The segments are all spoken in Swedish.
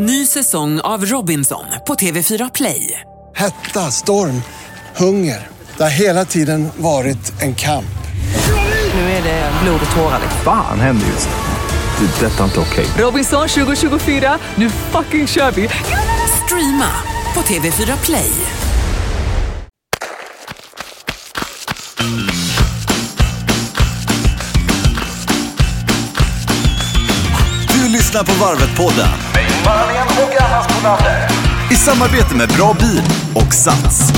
Ny säsong av Robinson på TV4 Play. Hetta, storm, hunger. Det har hela tiden varit en kamp. Nu är det blod och tårar. Fan händer just. Det. är Detta är inte okej. Robinson 2024, nu fucking kör vi! Streama på TV4 Play. Du lyssnar på Varvet-podden. I samarbete med Bra Bil och Sats.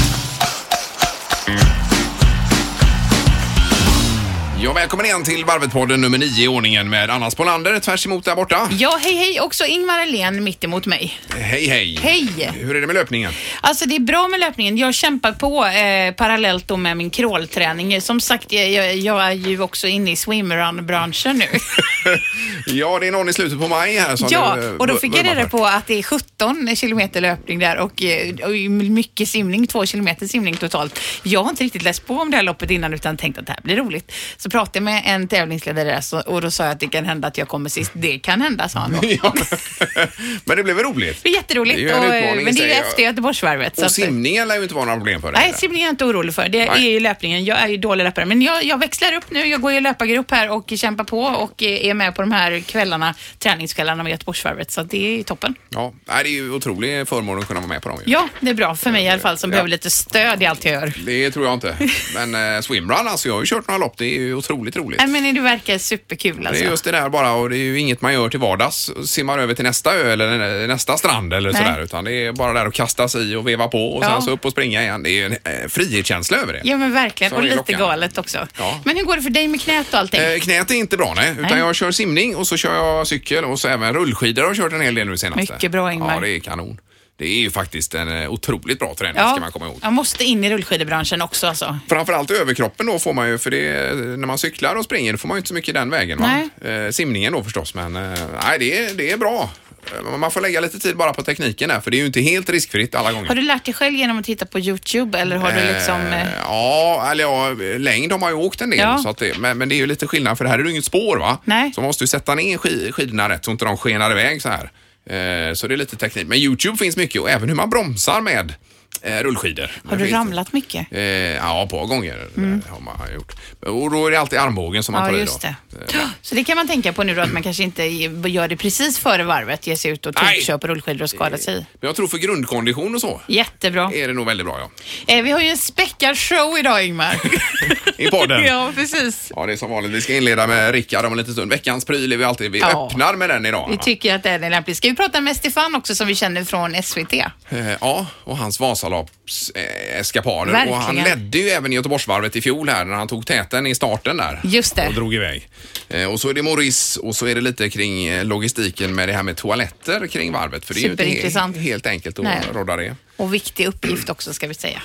Ja, välkommen igen till Varvet-podden nummer nio i ordningen med Anna Spolander tvärs emot där borta. Ja, hej hej. Också Ingmar Ahlén mitt emot mig. Hej, hej. Hej! Hur är det med löpningen? Alltså det är bra med löpningen. Jag kämpar på eh, parallellt då med min crawlträning. Som sagt, jag, jag, jag är ju också inne i swimrun-branschen nu. Ja, det är någon i slutet på maj här som ja, du, eh, och då fick jag reda på att det är 17 kilometer löpning där och, eh, och mycket simning, två kilometer simning totalt. Jag har inte riktigt läst på om det här loppet innan utan tänkt att det här blir roligt. Så pratade jag med en tävlingsledare och då sa jag att det kan hända att jag kommer sist. Det kan hända, sa han då. Ja. Men det blev väl roligt? Det är jätteroligt. Det är ju och, eh, men det är ju efter Göteborgsvarvet. Och simningen lär ju inte vara några problem för dig. Nej, eller? simning är jag inte orolig för. Det Nej. är ju löpningen. Jag är ju dålig löpare. Men jag, jag växlar upp nu. Jag går i löpargrupp här och kämpar på och eh, är med på de här kvällarna, träningskvällarna med Göteborgsvarvet. Så det är ju toppen. Ja, det är ju otrolig förmån att kunna vara med på dem. ju. Ja, det är bra för mig i alla fall som Ja. behöver lite stöd i allt jag gör. Det tror jag inte. Men eh, swimrun, alltså jag har ju kört några lopp. Det är ju otroligt roligt. Nej, men det verkar superkul Det alltså. är just det där bara och det är ju inget man gör till vardags. Simmar över till nästa ö eller nästa strand eller Nej. sådär. Utan det är bara där att kasta sig i och veva på och Ja. sen så upp och springa igen. Det är en eh, frihetskänsla över det. Ja, men verkligen. Så Och det lite galet också. Ja. Men hur går det för dig med knät och allting? Eh, knät är inte bra nej, utan Nej. jag kör simning och så kör jag cykel och så även rullskidor har jag kört en hel del nu senaste. Mycket bra, Ingmar. Ja, det är kanon. Det är ju faktiskt en eh, otroligt bra träning ska man komma ihåg. jag måste in i rullskidebranschen också alltså. Framförallt överkroppen då får man ju, för det, när man cyklar och springer då får man ju inte så mycket den vägen. Va? Eh, simningen då förstås, men eh, nej, det, är, det är bra. Eh, Man får lägga lite tid bara på tekniken där, för det är ju inte helt riskfritt alla gånger. Har du lärt dig själv genom att titta på YouTube eller har du liksom... Eh, Eh, Ja, eller ja, längd har man ju åkt en del. Ja. Så att det, men, men det är ju lite skillnad för det här är ju inget spår va? Nej. Så man måste ju sätta ner sk- skidorna rätt så inte de skenar iväg så här. Eh, så det är lite teknik. Men Youtube finns mycket och även hur man bromsar med rullskidor. har Det du ramlat mycket? Eh, ja, ett par gånger eh, har man gjort. Och då är det alltid armbågen som man Mm. Ja, tar just i det. då. Eh, Så det kan man tänka på nu då, att man kanske inte gör det precis före varvet, ger sig ut och på rullskidor och skadar sig. Men jag tror för grundkondition och så Jättebra. är det nog väldigt bra ja. Eh, vi har ju en späckad show idag, Ingmar. I podden. ja, precis. Ja, det är som vanligt. Vi ska inleda med Rickard om en liten stund. Veckans pryl är vi alltid. Vi Ja. öppnar med den idag. Vi tycker att den är lämplig. Ska vi prata med Stefan också som vi känner från SVT? Eh, Ja, och hans Vasalopps eh, eskapader. Verkligen. Och han ledde ju även Göteborgsvarvet i fjol här när han tog täten i starten där. Just det. Och drog iväg. Eh, och så är det Maurice och så är det lite kring eh, logistiken med det här med toaletter kring varvet. För det är ju inte helt enkelt att Nej. rodda det. Och viktig uppgift också ska vi säga.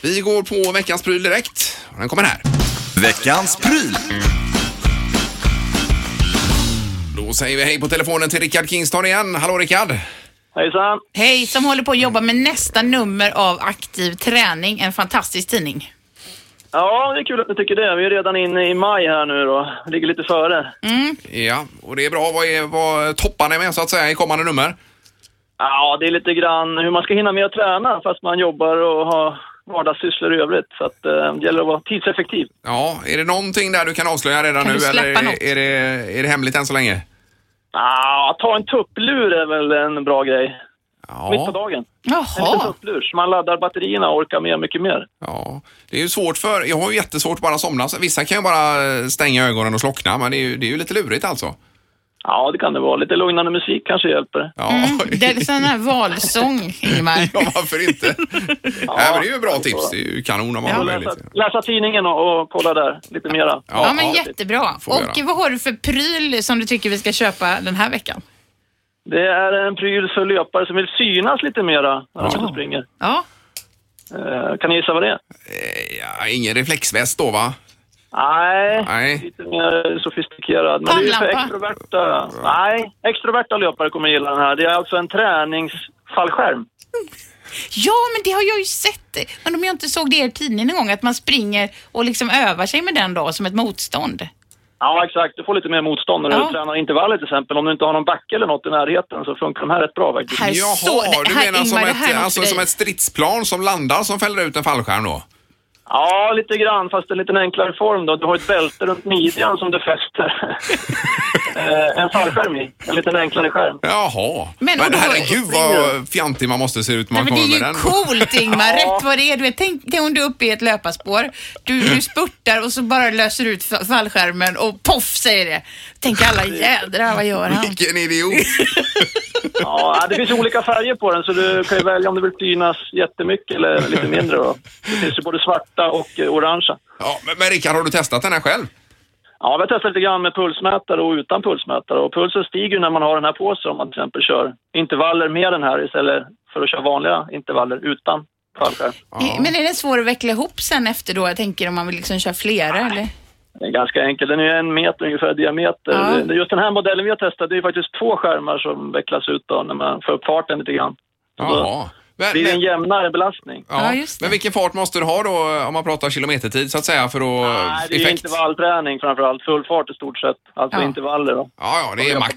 Vi går på veckans pryl direkt. Och Den kommer här. Veckans pryl. Då säger vi hej på telefonen till Rickard Kingston igen. Hallå Rickard! Hejsan! Hej, som håller på att jobba med nästa nummer av Aktiv träning, en fantastisk tidning. Ja, det är kul att ni tycker det. Vi är redan inne i maj här nu då. Ligger lite före. Ja, och det är bra. Vad, är, vad toppar ni med så att säga i kommande nummer? Ja, det är lite grann hur man ska hinna med att träna fast man jobbar och har vardagssysslor i övrigt. Så att, eh, det gäller att vara tidseffektiv. Ja, är det någonting där du kan avslöja redan Kan nu eller är, det, är det hemligt än så länge? Ja, ta en tupplur är väl en bra grej. Mitt på Ja, dagen. En liten Jaha. tupplur så man laddar batterierna och orkar med mycket mer. ja. Det är ju svårt för, jag har ju jättesvårt att bara somna. Vissa kan ju bara stänga ögonen och slockna, men det är ju, det är ju lite lurigt alltså. Ja, det kan det vara. Lite lugnande musik kanske hjälper. Ja, Mm, Det är sån här valsång, Ingmar. ja varför inte? ja, men det är ju bra tips. Det är ju kanon om man Ja. har Läsa, möjlighet. läsa tidningen och, och kolla där lite mera. Ja, men jättebra. får vi Och göra. vad har du för pryl som du tycker vi ska köpa den här veckan? Det är en pryl för löpare som vill synas lite mera när de Ja. springer. Ja, Eh, kan ni gissa vad det är? Eh, Ja, ingen reflexväst då va? Nej, Nej. lite mer sofistikerad. Men det är för extroverta. Nej, extroverta löpare kommer gilla den här. Det är alltså en träningsfallskärm. Ja, men det har jag ju sett. Men om jag inte såg det i er tidning någon gång, att man springer och liksom övar sig med den då som ett motstånd. Ja, exakt. Du får lite mer motstånd när du Ja. tränar intervaller till exempel. Om du inte har någon backe eller något i närheten så funkar de här rätt bra faktiskt. Här Jaha, så, det du menar som, ett, alltså, som ett stridsplan som landar som fäller ut en fallskärm då? Ja, lite grann, fast en lite enklare form då. Du har ett bälte runt midjan som du fäster eh, en fallskärm i. En liten enklare skärm. Jaha. Men, Men, herregud vad fjantig man måste se ut när Nej, man men det kommer är med ju den. coolt Ingmar, rätt vad det är. Du vet, tänk, tänk om du är uppe i ett löparspår, du, du spurtar och så bara löser ut fa- fallskärmen och poff säger det. Tänk alla jädrar, vad gör han? Vilken idiot. Ja, det finns olika färger på den så du kan ju välja om du vill synas jättemycket eller lite mindre då. Det finns ju både svarta och eh, orangea. Ja, men, men Rickard, har du testat den här själv? Ja, vi har testat lite grann med pulsmätare och utan pulsmätare. Och pulsen stiger ju när man har den här på sig om man till exempel kör intervaller med den här istället för att köra vanliga intervaller utan fallskärm. Men är den svår att veckla ihop sen efter då? Jag tänker om man vill liksom köra flera eller? Den är ganska enkel. Den är en meter ungefär i diameter. Ja. Det- Just den här modellen vi har testat, det är ju faktiskt två skärmar som vecklas ut då när man får upp farten lite grann. Jaha. Men, blir det en jämnare belastning. ja, Ja, just det. men vilken fart måste du ha då om man pratar kilometertid så att säga för att... Nej, det är effekt? intervallträning framför allt. Full fart i stort sett. Alltså Ja. intervaller då. Ja, ja, det är max.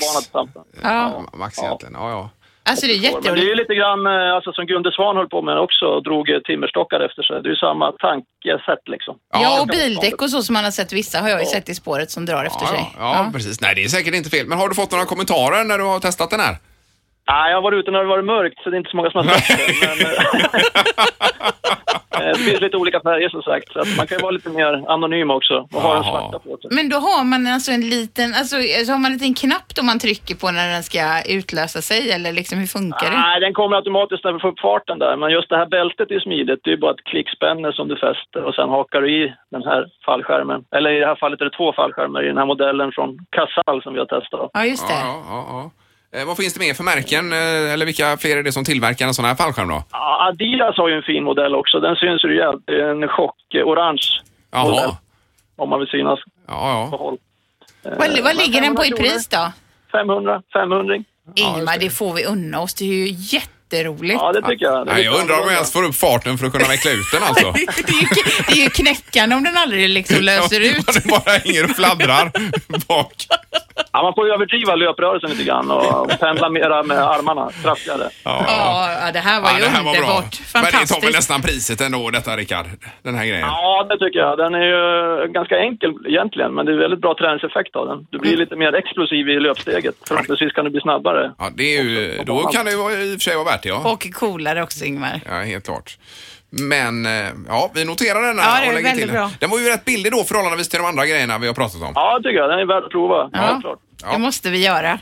Ja, max egentligen. Ja, ja. Alltså det är Men det är jätteroligt. ju lite grann eh, alltså, som Gunde Svan höll på med också och drog eh, timmerstockar efter sig. Det är ju samma tankesätt liksom. Ja, och bildäck och så som man har sett vissa har jag ju sett i spåret som drar efter Ja, sig. ja, ja, precis. Nej, det är säkert inte fel. Men har du fått några kommentarer när du har testat den här? Nej, jag har varit ute när det varit mörkt så det är inte så många som har sett det. Men, eh, det finns lite olika färger som sagt. Så att man kan ju vara lite mer anonym också och ha den svarta på sig. Men då har man alltså en liten, alltså så har man en liten knapp då man trycker på när den ska utlösa sig eller liksom hur funkar det? Nej, den kommer automatiskt när vi får upp farten där. Men just det här bältet är smidigt. Det är ju bara ett klickspänne som du fäster och sen hakar du i den här fallskärmen. Eller i det här fallet är det två fallskärmar i den här modellen från Casall som vi har testat. Ja, just det. Ja, ja, ja. Eh, vad finns det mer för märken? Eh, eller vilka fler är det som tillverkar en sån här fallskärm då? Ja, Adidas har ju en fin modell också. Den syns ju rejält. Det är en chock-orange modell. Jaha. Om man vill synas Ja, på ja. Vad, vad ligger den på i pris då? 500, 500. Ingmar, det får vi unna oss. Det är ju jätteroligt. Ja, det tycker jag. Det är Nej, jag undrar om jag ens får upp farten för att kunna veckla ut den alltså. Det är, ju, det är ju knäckande om den aldrig liksom löser ut. Den bara hänger och fladdrar bak. Ja, man får ju överdriva löprörelsen lite grann och pendla mera med armarna kraftigare. Ja, Ja, det här var Ja, ju det här var bra. underbart. Men det tar väl Fantastiskt. nästan priset ändå detta Rickard, den här grejen. Ja, det tycker jag. Den är ju ganska enkel egentligen, men det är väldigt bra träningseffekt av den. Du blir lite mer explosiv i löpsteget. Förhoppningsvis kan du bli snabbare. Ja, det är ju, då kan det ju i och för sig vara värt det ja. Och coolare också Ingmar. Ja, helt klart. Men eh, ja, vi noterar den Ja, här det är och lägger till den. bra. Den var ju rätt billig då förhållandevis till de andra grejerna vi har pratat om. Ja, det tycker jag. Den är värd att prova. Ja, Ja. klart. Ja. Det måste vi göra.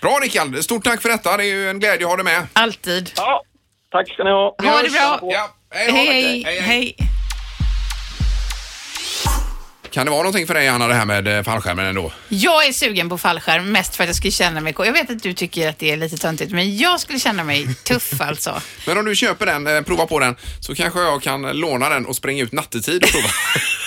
Bra Rickard, stort tack för detta. Det är ju en glädje att ha dig med. Alltid. Ja, tack ska ni ha. Ha det bra. Ja, hej, då. Hej, hej. Kan det vara någonting för dig Anna det här med eh, fallskärmen ändå? Jag är sugen på fallskärm mest för att jag skulle känna mig. Jag vet att du tycker att det är lite töntigt, men jag skulle känna mig tuff alltså. Men om du köper den, eh, prova på den, så kanske jag kan låna den och springa ut nattetid och prova.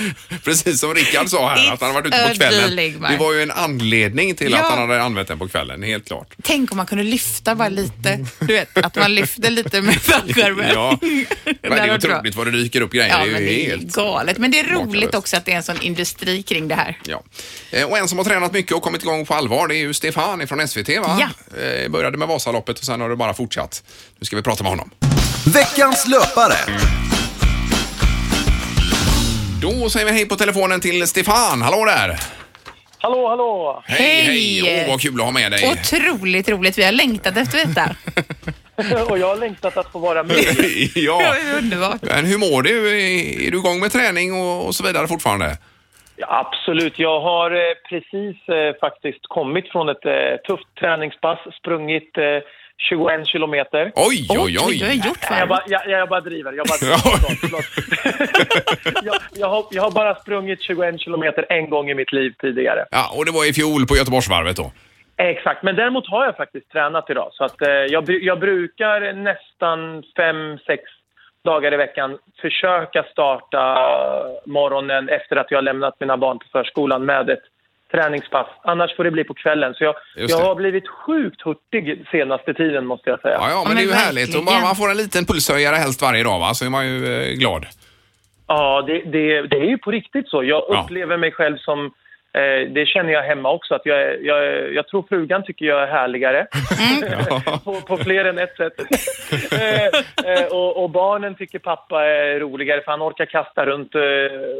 Precis som Rickard sa här, att han varit ute på It's kvällen. Det var ju en anledning till Ja. att han hade använt den på kvällen, helt klart. Tänk om man kunde lyfta bara lite. Du vet, att man lyfter lite med fallskärmen. Ja. Men det är otroligt vad det dyker upp grejer. Ja, det är ju men det är helt... galet. Men det är roligt makalöst. också att det är en sån industri kring det här. Ja. Eh, Och en som har tränat mycket och kommit igång på allvar, det är ju Stefan från SVT va? Ja. Eh, Började med Vasaloppet och sen har det bara fortsatt. Nu ska vi prata med honom. Veckans löpare. Då säger vi hej på telefonen till Stefan. Hallå där! Hallå, hallå! Hej, Hej. hej! Åh, vad kul att ha med dig. Otroligt roligt. Vi har längtat efter detta. Och jag har längtat att få vara med. ja. Det underbart. Men hur mår du? Är är du igång med träning och, och så vidare fortfarande? Ja, absolut. Jag har eh, precis eh, faktiskt kommit från ett eh, tufft träningspass, sprungit eh, 21 kilometer. Oj, oj, du har oj! gjort Jag bara, jag, jag bara driver. Jag, bara driver. Ja. Förlåt, förlåt. jag, jag, har, jag har bara sprungit 21 kilometer en gång i mitt liv tidigare. Ja, och det var i fjol på Göteborgsvarvet då. Exakt, men däremot har jag faktiskt tränat idag. Så att, eh, jag, jag brukar nästan fem, sex dagar i veckan försöka starta morgonen efter att jag har lämnat mina barn på förskolan med ett träningspass. Annars får det bli på kvällen. Så jag, jag har blivit sjukt hurtig senaste tiden måste jag säga. Ja, ja, men, det är ju härligt. Och man, man får en liten pulshöjare helst varje dag va, så är man ju eh, glad. Ja, det, det, det är ju på riktigt så. Jag Ja. upplever mig själv som, eh, det känner jag hemma också, att jag, jag, jag tror frugan tycker jag är härligare. på, på fler än ett sätt. eh, eh, och, och barnen tycker pappa är roligare för han orkar kasta runt eh,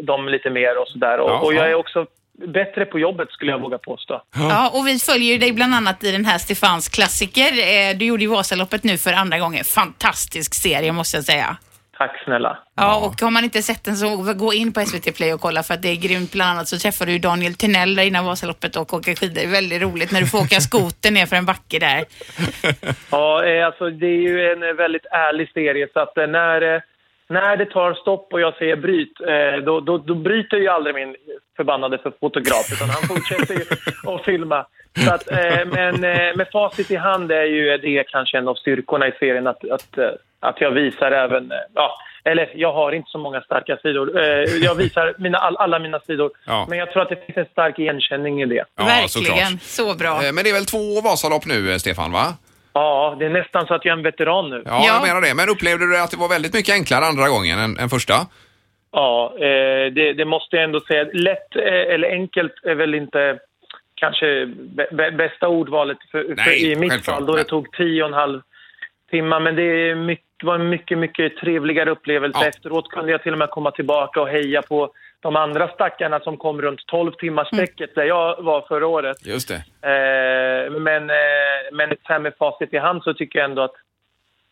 dem lite mer och sådär. Och, Ja, och jag ja. är också bättre på jobbet skulle jag våga påstå. Ja, och vi följer dig bland annat i den här Stefans klassiker. Eh, Du gjorde ju Vasaloppet nu för andra gången. Fantastisk serie måste jag säga. Tack snälla. Ja, och har man inte sett den så gå in på SVT Play och kolla för att det är grymt. Bland annat så träffar du Daniel där innan Vasaloppet och åker skidor. Det är väldigt roligt när du får åka skoter ner för en backe där. Ja, eh, alltså det är ju en eh, väldigt ärlig serie så att när, när det tar stopp och jag säger bryt, då, då, då bryter ju aldrig min förbannade för fotograf utan han fortsätter ju att filma. Så att, eh, men eh, med facit i hand är ju det kanske en av styrkorna i serien att, att, eh, att jag visar även, eh, ja, eller jag har inte så många starka sidor. Eh, jag visar mina, all, alla mina sidor. Ja. Men jag tror att det finns en stark igenkänning i det. Ja, Verkligen. Så bra. Eh, Men det är väl två Vasalopp nu, Stefan, va? Ja, det är nästan så att jag är en veteran nu. Ja, Ja. jag menar det. Men upplevde du att det var väldigt mycket enklare andra gången än, än första? Ja, eh, det, det måste jag ändå säga. Lätt eh, eller enkelt är väl inte kanske bä, bä, bästa ordvalet för, för, Nej, i mitt fall då det tog tio och en halv timme. Men det är mycket, var en mycket, mycket trevligare upplevelse. Ja. Efteråt kunde jag till och med komma tillbaka och heja på de andra stackarna som kom runt 12 timmars strecket där jag var förra året. Just det. Eh, men, eh, men så här med facit i hand så tycker jag ändå att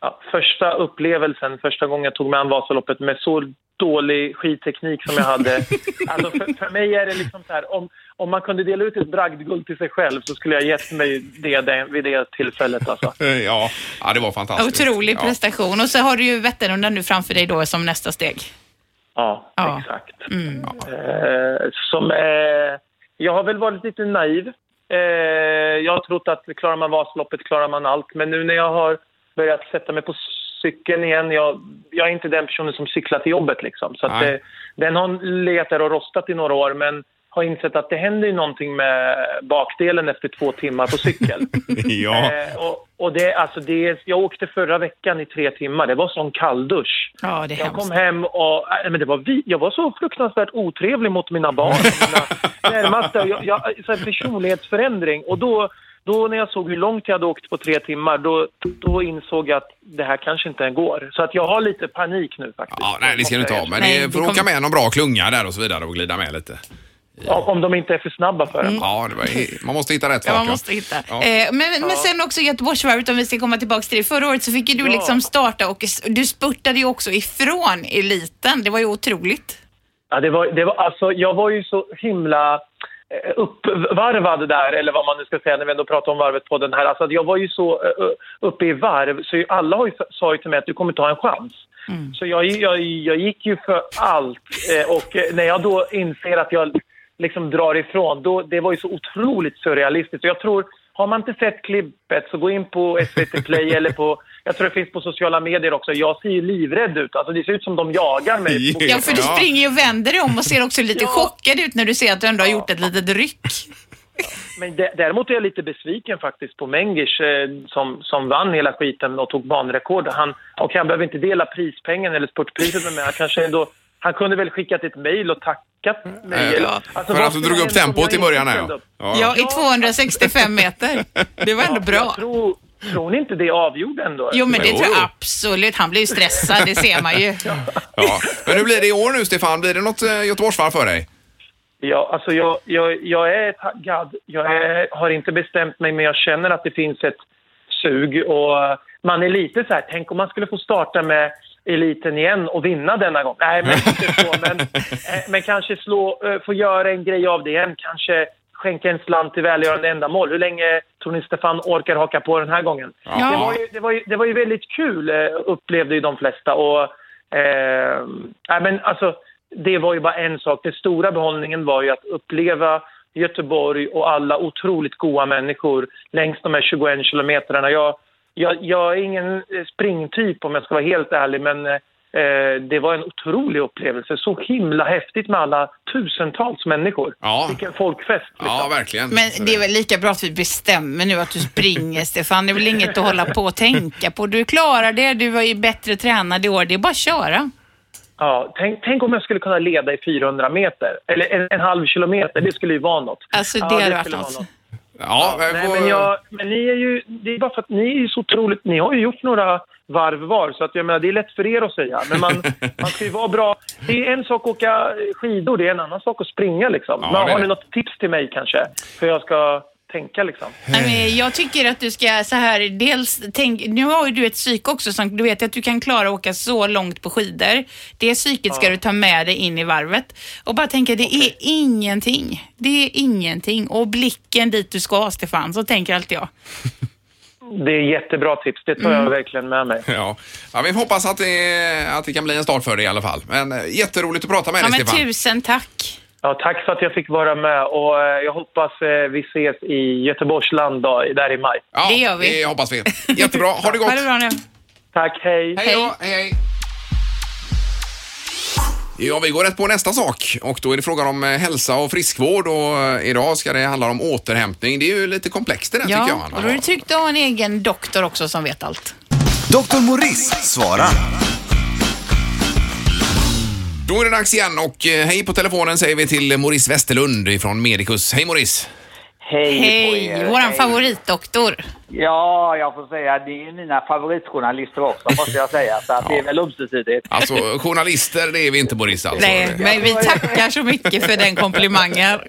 ja, första upplevelsen, första gången jag tog mig an Vasaloppet med så dålig skidteknik som jag hade. alltså för, för mig är det liksom så här, om, om man kunde dela ut ett bragdguld till sig själv så skulle jag gett mig det, det vid det tillfället. Alltså. Eh, Ja, ja det var fantastiskt. Otrolig ja. prestation. Och så har du ju Vätternrundan nu framför dig då som nästa steg. Ja, Ja. exakt. Eh, som, eh, jag har väl varit lite naiv. Eh, jag har trott att klarar man Vasaloppet klarar man allt. Men nu när jag har börjat sätta mig på cykeln igen, jag, jag är inte den personen som cyklar till jobbet liksom. Så eh, den har legat där och rostat i några år men har insett att det händer ju någonting med bakdelen efter två timmar på cykel. Ja. Eh, och, och det, alltså det, jag åkte förra veckan i tre timmar. Det var sån kalldusch. Ja, det är Jag hemskt. kom hem och men det var vi, jag var så fruktansvärt otrevlig mot mina barn. Mina närmaste. Jag, jag, så här personlighetsförändring. Och då, då när jag såg hur långt jag hade åkt på tre timmar, då, då insåg jag att det här kanske inte går. Så att jag har lite panik nu faktiskt. Ja, nej, det ska du inte ha. Men Nej, det får kommer- åka med någon bra klunga där och så vidare och glida med lite. Ja, Om de inte är för snabba för en. Ja, det var, man måste hitta rätt Ja, fart. man måste hitta. Ja. Eh, men, men sen också Göteborgsvarvet, om vi ska komma tillbaka till det. Förra året så fick ju du Ja. liksom starta och du spurtade ju också ifrån eliten. Det var ju otroligt. Ja, det var, det var, alltså, jag var ju så himla uppvarvad där, eller vad man nu ska säga när vi ändå pratar om varvet på den här. Alltså, jag var ju så eh, uppe i varv, så alla har ju, sa ju till mig att du kommer ha en chans. Så jag, jag, jag gick ju för allt eh, och eh, när jag då inser att jag liksom drar ifrån, då, det var ju så otroligt surrealistiskt. Och jag tror, har man inte sett klippet så gå in på SVT Play eller på, jag tror det finns på sociala medier också. Jag ser ju livrädd ut, alltså det ser ut som de jagar mig. Ja. Ja, för du Ja. springer ju och vänder dig om och ser också lite Ja. chockad ut när du ser att du ändå har gjort ett litet ryck. Men dä- däremot är jag lite besviken faktiskt på Mengish eh, som, som vann hela skiten och tog banrekord. Han, och han behöver inte dela prispengen eller spurtpriset med mig. Han kanske ändå, han kunde väl skickat ett mejl och tackat mig. Eh, eller- ja. alltså, För att du skulle drog upp tempot i början här. Ja. upp? Ja, i 265 meter. Det var ändå bra. Tror, ni inte det avgjorde ändå? Jo, men det Jo, tror jag absolut. Han blir ju stressad, det ser man ju. Ja. Men hur blir det i år nu, Stefan? Blir det något eh, Göteborgsvarv för dig? Ja, alltså jag, jag, jag är taggad. Jag är, har inte bestämt mig, men jag känner att det finns ett sug. Och man är lite så här, tänk om man skulle få starta med eliten igen och vinna denna gång. Nej, men inte så. Men, eh, men kanske slå, eh, få göra en grej av det igen. Kanske skänka en slant till välgörande ändamål. Hur länge tror ni Stefan orkar haka på den här gången? Ja. Det, var ju, det, var ju, det var ju väldigt kul, eh, upplevde ju de flesta. Och, eh, men alltså, det var ju bara en sak. Den stora behållningen var ju att uppleva Göteborg och alla otroligt goa människor längs de här 21 kilometrarna. Jag, jag, jag är ingen eh, springtyp om jag ska vara helt ärlig, men eh, det var en otrolig upplevelse. Så himla häftigt med alla tusentals människor. Ja. Vilken folkfest. Liksom. Ja, verkligen. Men det är väl lika bra att vi bestämmer nu att du springer, Stefan. Det är väl inget att hålla på och tänka på. Du klarar det, du var ju bättre tränad i år. Det är bara att köra. Ja, tänk, tänk om jag skulle kunna leda i 400 meter, eller en, en halv kilometer, det skulle ju vara något. Alltså det Ja, hade varit något. Ja, men Nej, får- men, jag, men ni är ju, det är bara för att ni är ju så otroligt, ni har ju gjort några varv var, så att jag menar, det är lätt för er att säga. Men man, man ska ju vara bra. Det är en sak att åka skidor, det är en annan sak att springa liksom. Ja, men, har ni något tips till mig kanske? För jag ska tänka liksom. Nej, men jag tycker att du ska så här, dels tänk, nu har ju du ett psyke också som du vet att du kan klara att åka så långt på skidor. Det psyket ska du ta med dig in i varvet och bara tänka det är ingenting. Det är ingenting och blicken dit du ska Stefan, så tänker alltid jag. Det är jättebra tips, det tar jag verkligen med mig. Ja. ja, vi hoppas att det, att det kan bli en start för dig i alla fall. Men eh, jätteroligt att prata med Ja, dig men Stefan. tusen tack. Ja, tack för att jag fick vara med och eh, jag hoppas eh, vi ses i Göteborgsland då, där i maj. Ja, Det gör vi. Det hoppas vi. Jättebra. Ha det gott. Ha det bra nu. Tack, hej! Hej då. Hej, hej. Ja, vi går rätt på nästa sak och då är det frågan om eh, hälsa och friskvård och idag ska det handla om återhämtning. Det är ju lite komplext det där tycker Ja, jag. och då är det tryggt att ha en egen doktor också som vet allt. Dr. Morris svarar. Då är det dags igen och eh, hej på telefonen säger vi till Maurice Westerlund från Medicus. Hej Maurice! Hej på Hej, er. våran Hej. favoritdoktor. Ja, jag får säga det är mina favoritjournalister också måste jag säga. Så att det är väl ömsesidigt. Alltså journalister det är vi inte Maurice alltså. Nej, men vi tackar så mycket för den komplimangen.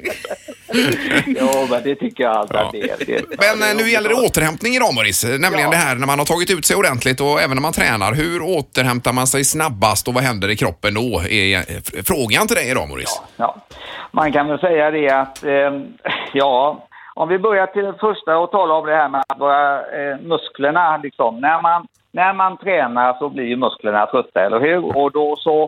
Jo, men det tycker jag allt Ja. att det är. Det, Men eh, nu gäller det återhämtning idag Maurice, nämligen Ja. det här när man har tagit ut sig ordentligt och även när man tränar. Hur återhämtar man sig snabbast och vad händer i kroppen då? Är eh, frågan till dig idag Maurice. Ja. Man kan väl säga det att, eh, ja, om vi börjar till det första och talar om det här med våra eh, musklerna. Liksom. När, man, när man tränar så blir ju musklerna trötta, eller hur? Och då så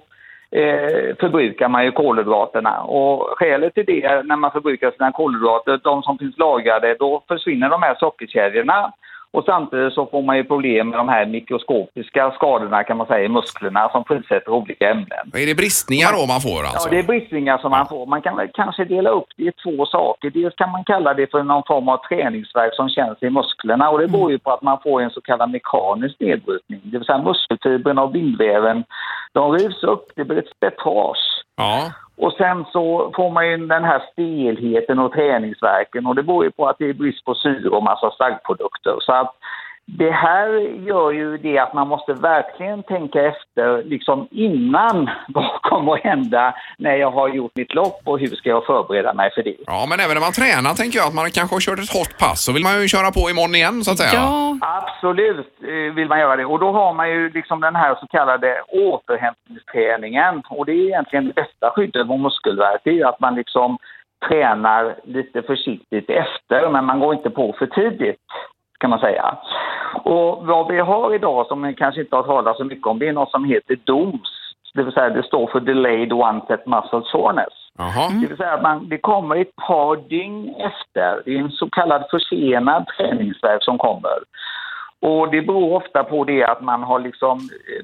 eh, förbrukar man ju kolhydraterna. Och skälet till det, när man förbrukar sina kolhydrater, de som finns lagrade, då försvinner de här sockerkedjorna. Och samtidigt så får man ju problem med de här mikroskopiska skadorna kan man säga i musklerna som frisätter olika ämnen. Är det bristningar då man får alltså? Ja, det är bristningar som man får. Man kan kanske dela upp det i två saker. Dels kan man kalla det för någon form av träningsvärk som känns i musklerna och det beror ju på att man får en så kallad mekanisk nedbrytning. Det vill säga muskelfibrerna och bindväven, de rivs upp, det blir ett spättage. Ja. Och sen så får man ju den här stelheten och träningsverken och det beror ju på att det är brist på syre och massa starkprodukter. Så att det här gör ju det att man måste verkligen tänka efter liksom innan vad kommer att hända när jag har gjort mitt lopp och hur ska jag förbereda mig för det. ja, men även när man tränar tänker jag att man kanske har kört ett hårt pass så vill man ju köra på imorgon igen så att säga. Ja, Absolut eh, vill man göra det. Och då har man ju liksom den här så kallade återhämtningsträningen. Och det är egentligen det bästa skyddet mot muskelvärk. Det är ju att man liksom tränar lite försiktigt efter, men man går inte på för tidigt kan man säga. Och vad vi har idag som vi kanske inte har talat så mycket om, det är något som heter DOMS. Det vill säga det står för Delayed Onset Muscle Soreness. Jaha. Det vill säga att man, det kommer ett par dygn efter. Det är en så kallad försenad träningsvärk som kommer. Och det beror ofta på det att man har liksom,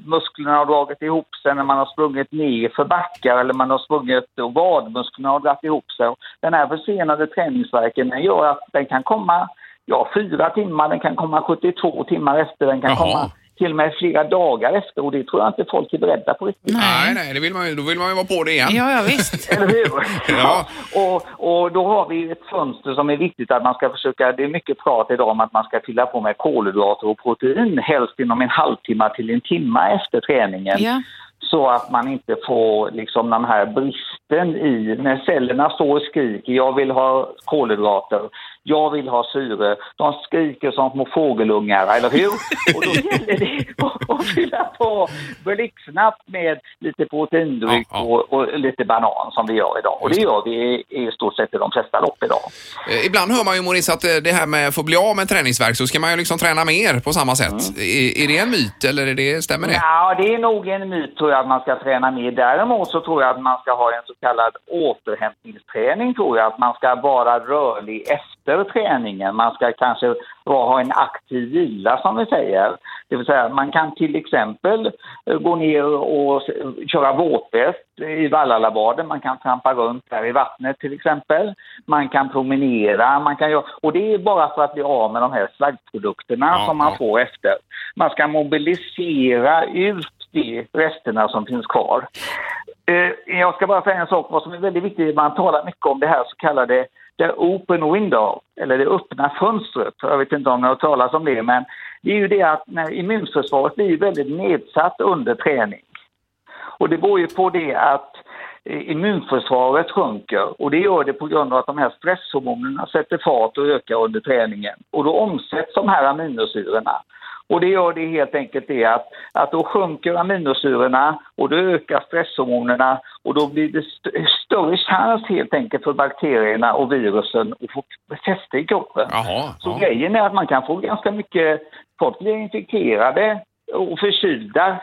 musklerna har dragit ihop sig när man har sprungit ner för backar eller man har sprungit och vadmusklerna har dragit ihop sig. Den här försenade träningsvärken den gör att den kan komma ja, fyra timmar, den kan komma 72 timmar efter, den kan Jaha. komma till och med flera dagar efter och det tror jag inte folk är beredda på riktigt. Nej, nej, det vill man ju, då vill man ju vara på det igen. ja, ja visst. Eller hur? Ja. Och, och då har vi ett fönster som är viktigt att man ska försöka, det är mycket prat idag om att man ska fylla på med kolhydrater och protein helst inom en halvtimme till en timme efter träningen. Ja. Så att man inte får liksom den här bristen i, när cellerna står och skriker, jag vill ha kolhydrater, jag vill ha syre. De skriker som små fågelungar, eller hur? Och då gäller det att- att fylla på blixtsnabbt med lite proteindryck Ja, ja. Och, och lite banan som vi gör idag. Och det gör vi i, i stort sett i de flesta lopp idag. Eh, Ibland hör man ju Maurice att eh, det här med att få bli av med träningsvärk så ska man ju liksom träna mer på samma sätt. Är, är det en myt eller är det, stämmer det? Ja, det är nog en myt tror jag att man ska träna mer. Däremot så tror jag att man ska ha en så kallad återhämtningsträning tror jag. Att man ska vara rörlig efter träningen. Man ska kanske ha en aktiv vila som vi säger. Det vill säga man kan till exempel eh, gå ner och köra våtväst i Vallalabaden. Man kan trampa runt där i vattnet till exempel. Man kan promenera. Man kan göra, och det är bara för att bli av med de här slaggprodukterna Ja, som man får efter. Man ska mobilisera ut de resterna som finns kvar. Eh, jag ska bara säga en sak, vad som är väldigt viktigt, man talar mycket om det här så kallade the open window, eller det öppna fönstret. Jag vet inte om ni har hört talas om det, men det är ju det att när immunförsvaret blir väldigt nedsatt under träning. Och det beror ju på det att eh, immunförsvaret sjunker och det gör det på grund av att de här stresshormonerna sätter fart och ökar under träningen. Och då omsätts de här aminosyrorna. Och det gör det helt enkelt det att, att då sjunker aminosyrorna och då ökar stresshormonerna och då blir det st större chans helt enkelt för bakterierna och virusen att få fäste i kroppen. Jaha, Så ja. grejen är att man kan få ganska mycket, folk blir infekterade och förkylda.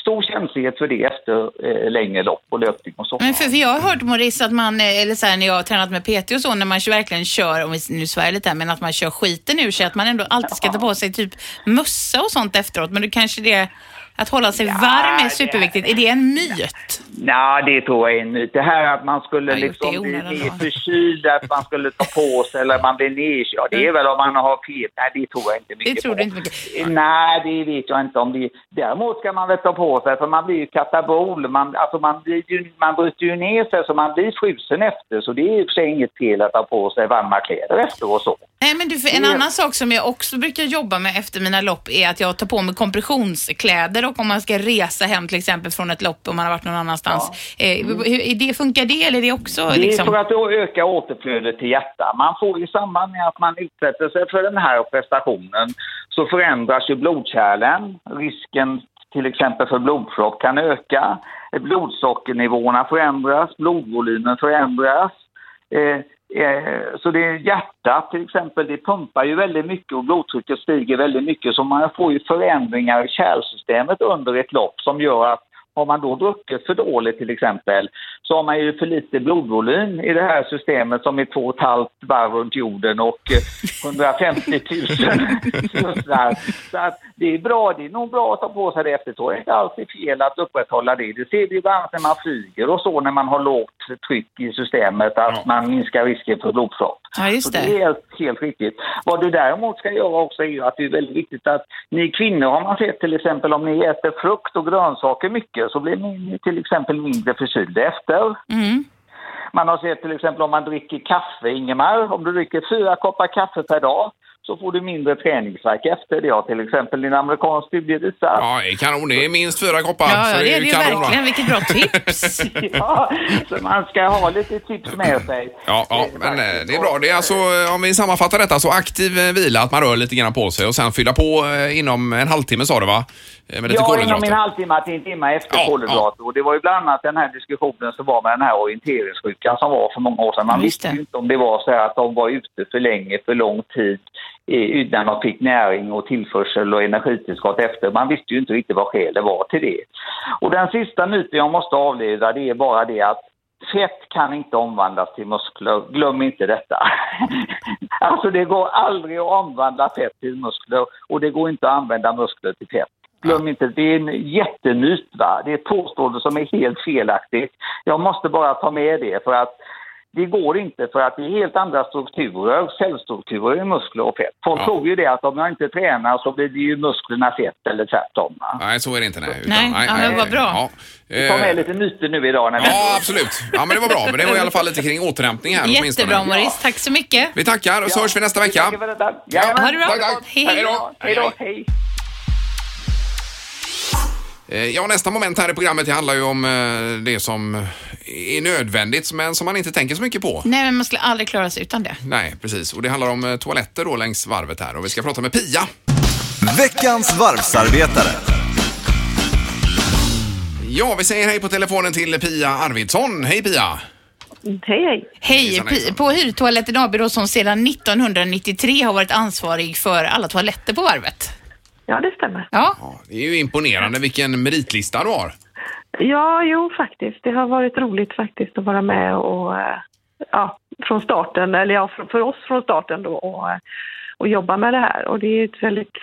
Stor känslighet för det efter eh, längre lopp och löpning och så. Men för, för jag har hört Maurice att man, eh, eller så här, när jag har tränat med PT och så, när man verkligen kör, om vi nu svär lite här, men att man kör skiten ur sig, att man ändå alltid ska ta på sig typ mössa och sånt efteråt. Men det kanske det, att hålla sig varm är det- superviktigt. Är det en myt? Nej, det tror jag är en myt. Det här att man skulle Ja, det, liksom bli då. förkyld, att man skulle ta på sig eller man blir nedkörd. Det är väl om man har feber. Nej, det tror jag inte mycket. Det tror på. du inte mycket. Nej, det vet jag inte om det Däremot ska man väl ta på sig, för man blir ju katabol. Man, alltså man, blir ju, man bryter ju ner sig så man blir frusen efter. Så det är sig inget fel att ta på sig varma kläder efter och så. Nej, men du, för en annan sak som jag också brukar jobba med efter mina lopp är att jag tar på mig kompressionskläder och om man ska resa hem till exempel från ett lopp om man har varit någon annanstans. Eh, hur, det, funkar det eller är det också Det är liksom? för att öka återflödet till hjärtat. Man får i samband med att man utsätter sig för den här prestationen så förändras ju blodkärlen. Risken till exempel för blodpropp kan öka. Blodsockernivåerna förändras, blodvolymen förändras. Eh, Eh, så det är hjärtat till exempel, det pumpar ju väldigt mycket och blodtrycket stiger väldigt mycket. Så man får ju förändringar i kärlsystemet under ett lopp som gör att har man då druckit för dåligt till exempel så har man ju för lite blodvolym i det här systemet som är två och ett halvt varv runt jorden och eh, 150 000 slussar. Så att det är bra, det är nog bra att ta på sig det efter. Så är det inte alltid fel att upprätthålla det. Det ser vi ju bland annat när man flyger och så när man har lågt tryck i systemet att man minskar risken för blodpropp. Ja, just Så det. det är helt, helt riktigt. Vad du däremot ska göra också är ju att det är väldigt viktigt att ni kvinnor har man sett till exempel om ni äter frukt och grönsaker mycket så blir ni till exempel mindre förkylda efter. Mm. Man har sett till exempel om man dricker kaffe, Ingemar, om du dricker fyra koppar kaffe per dag så får du mindre träningsvärk efter. Det har till exempel en amerikansk studie visat. Ja, det är kanon. Det är minst fyra koppar. Ja, så ja, det är det ju verkligen. Vilket bra tips. Ja, så man ska ha lite tips med sig. Ja, ja, men eh, det är bra. Det är alltså, eh, om vi sammanfattar detta, så aktiv eh, vila, att man rör lite grann på sig och sen fylla på inom en halvtimme sa du va? Med lite Ja, inom en halvtimme till en timme efter Ja, kolhydrater. Och det var ju bland annat den här diskussionen som var med den här orienteringssjukan som var för många år sedan. Man visste inte om det var så här att de var ute för länge, för lång tid eh, innan de fick näring och tillförsel och energitillskott efter. Man visste ju inte riktigt vad skälet var till det. Och den sista myten jag måste avleda det är bara det att Fett kan inte omvandlas till muskler. Glöm inte detta. alltså det går aldrig att omvandla fett till muskler och det går inte att använda muskler till fett. Glöm inte, det är en jättemyt. Va? Det är ett påstående som är helt felaktigt. Jag måste bara ta med det för att det går inte för att det är helt andra strukturer, cellstrukturer i muskler och fett. Folk Ja. tror ju det att om jag inte tränar så blir det ju musklerna fett eller tvärtom. Nej, så är det inte. Nej, Nej, ja, men vad bra. Ja, Ta med Eh, lite myter nu idag. När vi... ja, absolut. Ja, men det var bra. Men det var i alla fall lite kring återhämtning här åtminstone. Jättebra Maurice. Tack så mycket. Vi tackar och så hörs vi nästa vecka. Detta. Jajamän. Ha det bra. Tack, tack. Hej. Hej då. Hej då. Hej. Eh, Ja, nästa moment här i programmet det handlar ju om eh, det som är nödvändigt men som man inte tänker så mycket på. Nej, men man skulle aldrig klara sig utan det. Nej, precis. Och det handlar om eh, toaletter då längs varvet här och vi ska prata med Pia. Veckans varvsarbetare. Ja, vi säger hej på telefonen till Pia Arvidsson. Hej Pia! Hej, hej. Hej. Pi- på Hyrtoaletten AB då, som sedan 1993 har varit ansvarig för alla toaletter på varvet. Ja, det stämmer. Ja, Ja, det är ju imponerande vilken meritlista du har. Ja, jo faktiskt. Det har varit roligt faktiskt att vara med och eh, ja, från starten, eller ja, för, oss från starten då och, eh, och jobba med det här. Och det är ett väldigt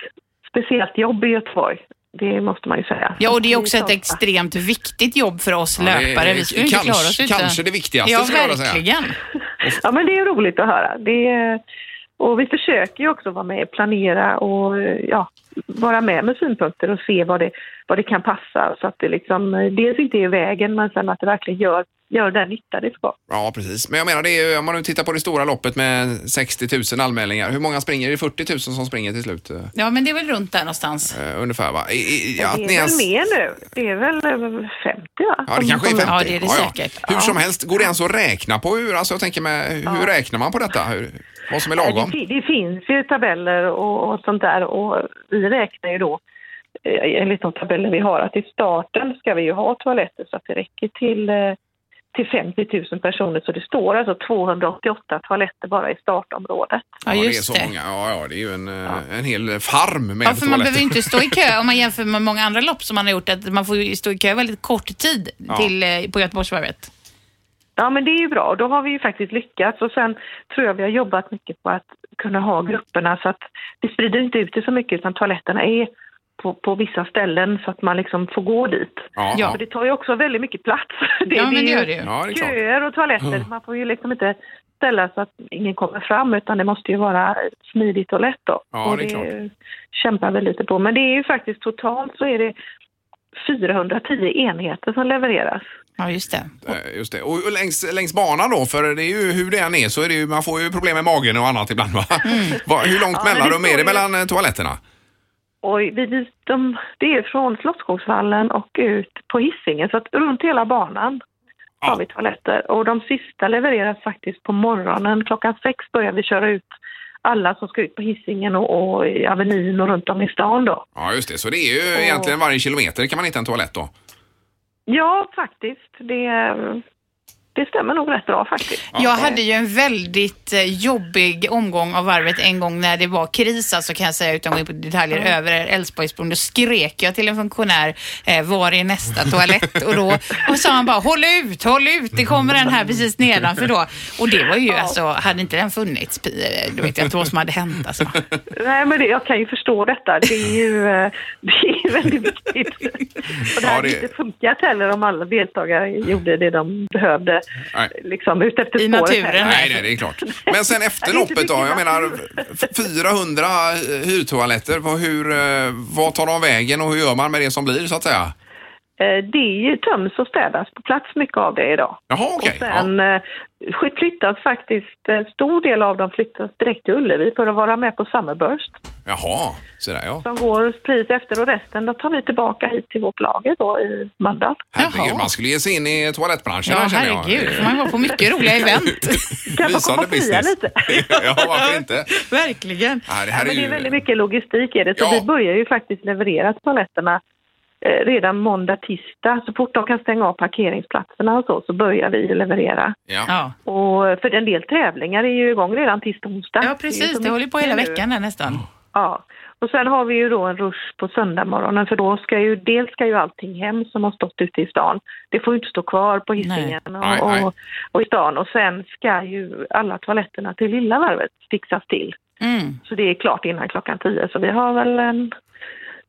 speciellt jobb i Göteborg. Det måste man ju säga. ja och det är också ett extremt viktigt jobb för oss Ja, löpare. Vi skulle ju inte kanske- klara oss utan... kanske det viktigaste, Ja, skulle jag säga. verkligen. Ja, men det är roligt att höra. Det är, och vi försöker ju också vara med och planera och ja, vara med med synpunkter och se vad det, vad det kan passa. Så att det liksom eh, dels inte är i vägen men sen att det verkligen gör, gör den nytta det ska. Ja, precis. Men jag menar, det är, om man nu tittar på det stora loppet med 60 000 anmälningar, hur många springer? Är det 40 000 som springer till slut? Ja, men det är väl runt där någonstans. eh, ungefär va? I, i, det att är ni väl ens- mer nu. Det är väl över 50 va? Ja, det Som- kanske är som- 50. Ja, det är det Ja, säkert. Hur som helst, går det ens att räkna på hur, alltså jag tänker med, hur räknar man på detta? Hur, vad som är Ja, lagom? Det, det finns ju tabeller och, och sånt där och vi räknar ju då eh, enligt de tabeller vi har att i starten ska vi ju ha toaletter så att det räcker till, eh, till 50 000 personer. Så det står alltså 288 toaletter bara i startområdet. Ja, det är just så det. många. Ja, ja, det är ju en, eh, en hel farm med Ja, för man toaletter. behöver ju inte stå i kö om man jämför med många andra lopp som man har gjort. Att man får stå i kö väldigt kort tid Ja. till, eh, på Göteborgsvarvet. Ja, men det är ju bra. Då har vi ju faktiskt lyckats. Och sen tror jag vi har jobbat mycket på att kunna ha grupperna så att vi sprider inte ut det så mycket utan toaletterna är på, på vissa ställen så att man liksom får gå dit. Ja. För det tar ju också väldigt mycket plats. Det, Ja, men det gör det ju. Ja, det köer och toaletter. Man får ju liksom inte ställa så att ingen kommer fram utan det måste ju vara smidigt och lätt då. Ja, och det är klart. kämpar vi lite på. Men det är ju faktiskt totalt så är det 410 enheter som levereras. Ja, just det. Eh, Just det. Och längs, längs banan då, för det är ju hur det än är så är det ju, man får ju problem med magen och annat ibland va? Va, hur långt Ja, det mellanrum är det mellan eh, toaletterna? Och vi, de, det är från Slottsskogsvallen och ut på Hisingen så att runt hela banan har vi toaletter. Och de sista levereras faktiskt på morgonen. Klockan sex börjar vi köra ut alla som ska ut på Hisingen och, och i Avenyn och runt om i stan då. Ja, just det. Så det är ju Och- egentligen varje kilometer kan man hitta en toalett då? Ja, faktiskt. Det, det stämmer nog rätt bra faktiskt. Jag hade ju en väldigt eh, jobbig omgång av varvet en gång när det var kris, alltså kan jag säga utan att gå in på detaljer, över Älvsborgsbron. Då skrek jag till en funktionär, eh, var är nästa toalett? Och då och sa han bara, håll ut, håll ut, det kommer en här precis nedanför då. Och det var ju alltså, hade inte den funnits, eh, då vet jag inte vad som hade hänt alltså. Nej, men det, jag kan ju förstå detta. Det är ju det är väldigt viktigt. Och det Ja, hade det- inte funkat heller om alla deltagare gjorde det de behövde. Liksom ut efter I naturen. Nej, nej, det är klart. Men sen efter loppet då? Jag menar natur. 400 hyrtoaletter. Vad, hur, eh, vad tar de vägen och hur gör man med det som blir så att säga? Eh, Det är ju töms och städas på plats mycket av det idag. Jaha, okej. Och sen eh, flyttas faktiskt, en stor del av dem flyttas direkt till Ullevi för att vara med på Summerburst Ja. Jaha, så där ja. som går precis efter och resten då tar vi tillbaka hit till vårt lager då i Mölndal. Herregud, Jaha. man skulle ge sig in i toalettbranschen Ja, här känner jag. herregud, får man vara på mycket roliga event. Kan få komma Lysande och fria business. lite. ja, varför inte? Verkligen. Ja, det Ja, här är men det är ju... väldigt mycket logistik i det, så Ja. vi börjar ju faktiskt leverera toaletterna eh, redan måndag, tisdag. Så fort de kan stänga av parkeringsplatserna och så, så börjar vi leverera. Ja. Ja. Och för en del tävlingar är ju igång redan tisdag, onsdag. ja, är precis. så Det håller på hela mycket nu. veckan där nästan. Ja. Och sen har vi ju då en rush på söndagmorgonen för då ska ju, dels ska ju allting hem som har stått ute i stan. Det får ju inte stå kvar på Hisingen och, och, och i stan. Och sen ska ju alla toaletterna till lilla varvet fixas till. Mm. Så det är klart innan klockan tio. Så vi har väl en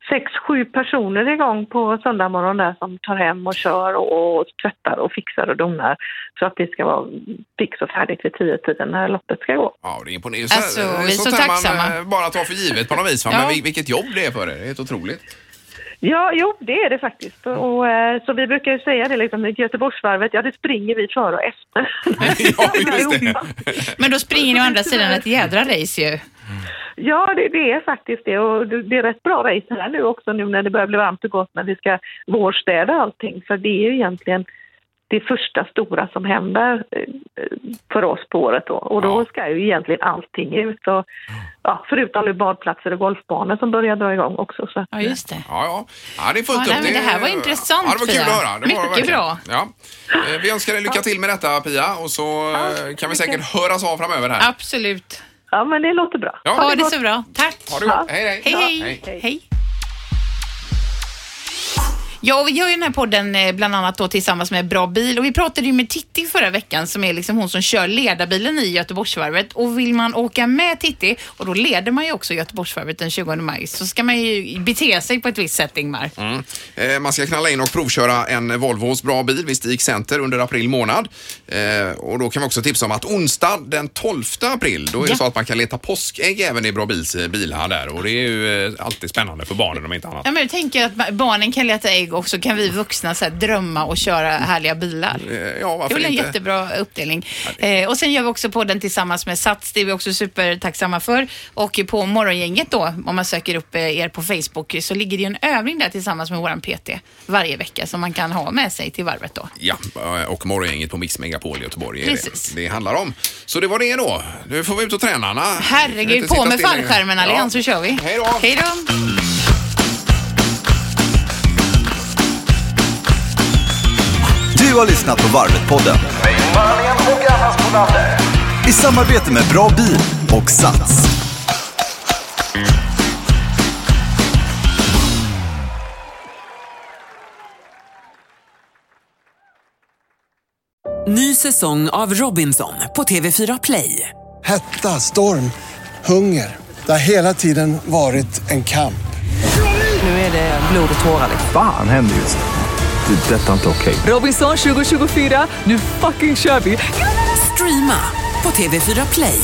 sex, sju personer igång på söndag morgon där som tar hem och kör och, och tvättar och fixar och donar. Så att det ska vara fix och färdigt vid tio tiden när loppet ska gå. Ja, det är imponerande. Alltså, vi är så här tacksamma. man bara tar för givet på något vis. Ja. Men vil- vilket jobb det är för er. Det är helt otroligt. Ja, jo, det är det faktiskt. Och, eh, så vi brukar ju säga det liksom, i Göteborgsvarvet, ja det springer vi före och efter. ja, just det. Men då springer ni å andra sidan ett jädra race ju. Ja, det, det är faktiskt det. Och det det är rätt bra race här nu också nu när det börjar bli varmt och gott när vi ska vårstäda allting. För det är ju egentligen det första stora som händer eh, för oss på året då. Och då Ja. ska ju egentligen allting ut. Och, ja, förutom nu badplatser och golfbanor som börjar dra igång också. Så. Ja, just det. Ja, ja. ja det är fullt Ja, upp. nej, det här var intressant, Ja, det var kul Pia. att höra. Det Mycket bra. Ja. Eh, Vi önskar dig lycka till med detta Pia och så eh, kan vi säkert höras av framöver här. Absolut. Ja, men det låter bra. Ja. Ha det det så bra. Tack. Ha det gott. Hej, hej. Hej, hej. hej. Ja, och vi gör ju den här podden eh, bland annat då tillsammans med Bra Bil och vi pratade ju med Titti förra veckan som är liksom hon som kör ledarbilen i Göteborgsvarvet och vill man åka med Titti och då leder man ju också Göteborgsvarvet den 20 maj så ska man ju bete sig på ett visst sätt Ingmar. Mm. Eh, man ska knalla in och provköra en Volvo hos Bra Bil vid Stig Center under april månad. Eh, och då kan vi också tipsa om att onsdag den 12 april, då är det Ja. så att man kan leta påskägg även i Bra Bils eh, bilhall där och det är ju eh, alltid spännande för barnen om inte annat. Ja, men jag tänker att ba- barnen kan leta ägg och så kan vi vuxna så här, drömma och köra härliga bilar. Eh, ja, Det är varför väl en inte? jättebra uppdelning. Eh, och sen gör vi också på den tillsammans med Sats. Det är vi också supertacksamma för. Och på Morgongänget då, om man söker upp eh, er på Facebook, så ligger det ju en övning där tillsammans med våran PT varje vecka som man kan ha med sig till varvet då. Ja, eh, och morgongänget på Mix Megapol i Göteborg är Precis. det det handlar om. Så det var det då. Nu får vi ut och träna. Anna. Herregud, på med fallskärmen Allians Ja. så kör vi. Hej då! Hej då! Du har lyssnat på Varvet-podden. I samarbete med Bra Bil och Sats. Ny säsong av Robinson på TV4 Play. Hetta, storm, hunger. Det har hela tiden varit en kamp. Nu är det blod och tårar. liksom. Fan händer just nu. Det. är Detta är inte okej. Robinson 2024, nu fucking kör vi! Streama på TV4 Play.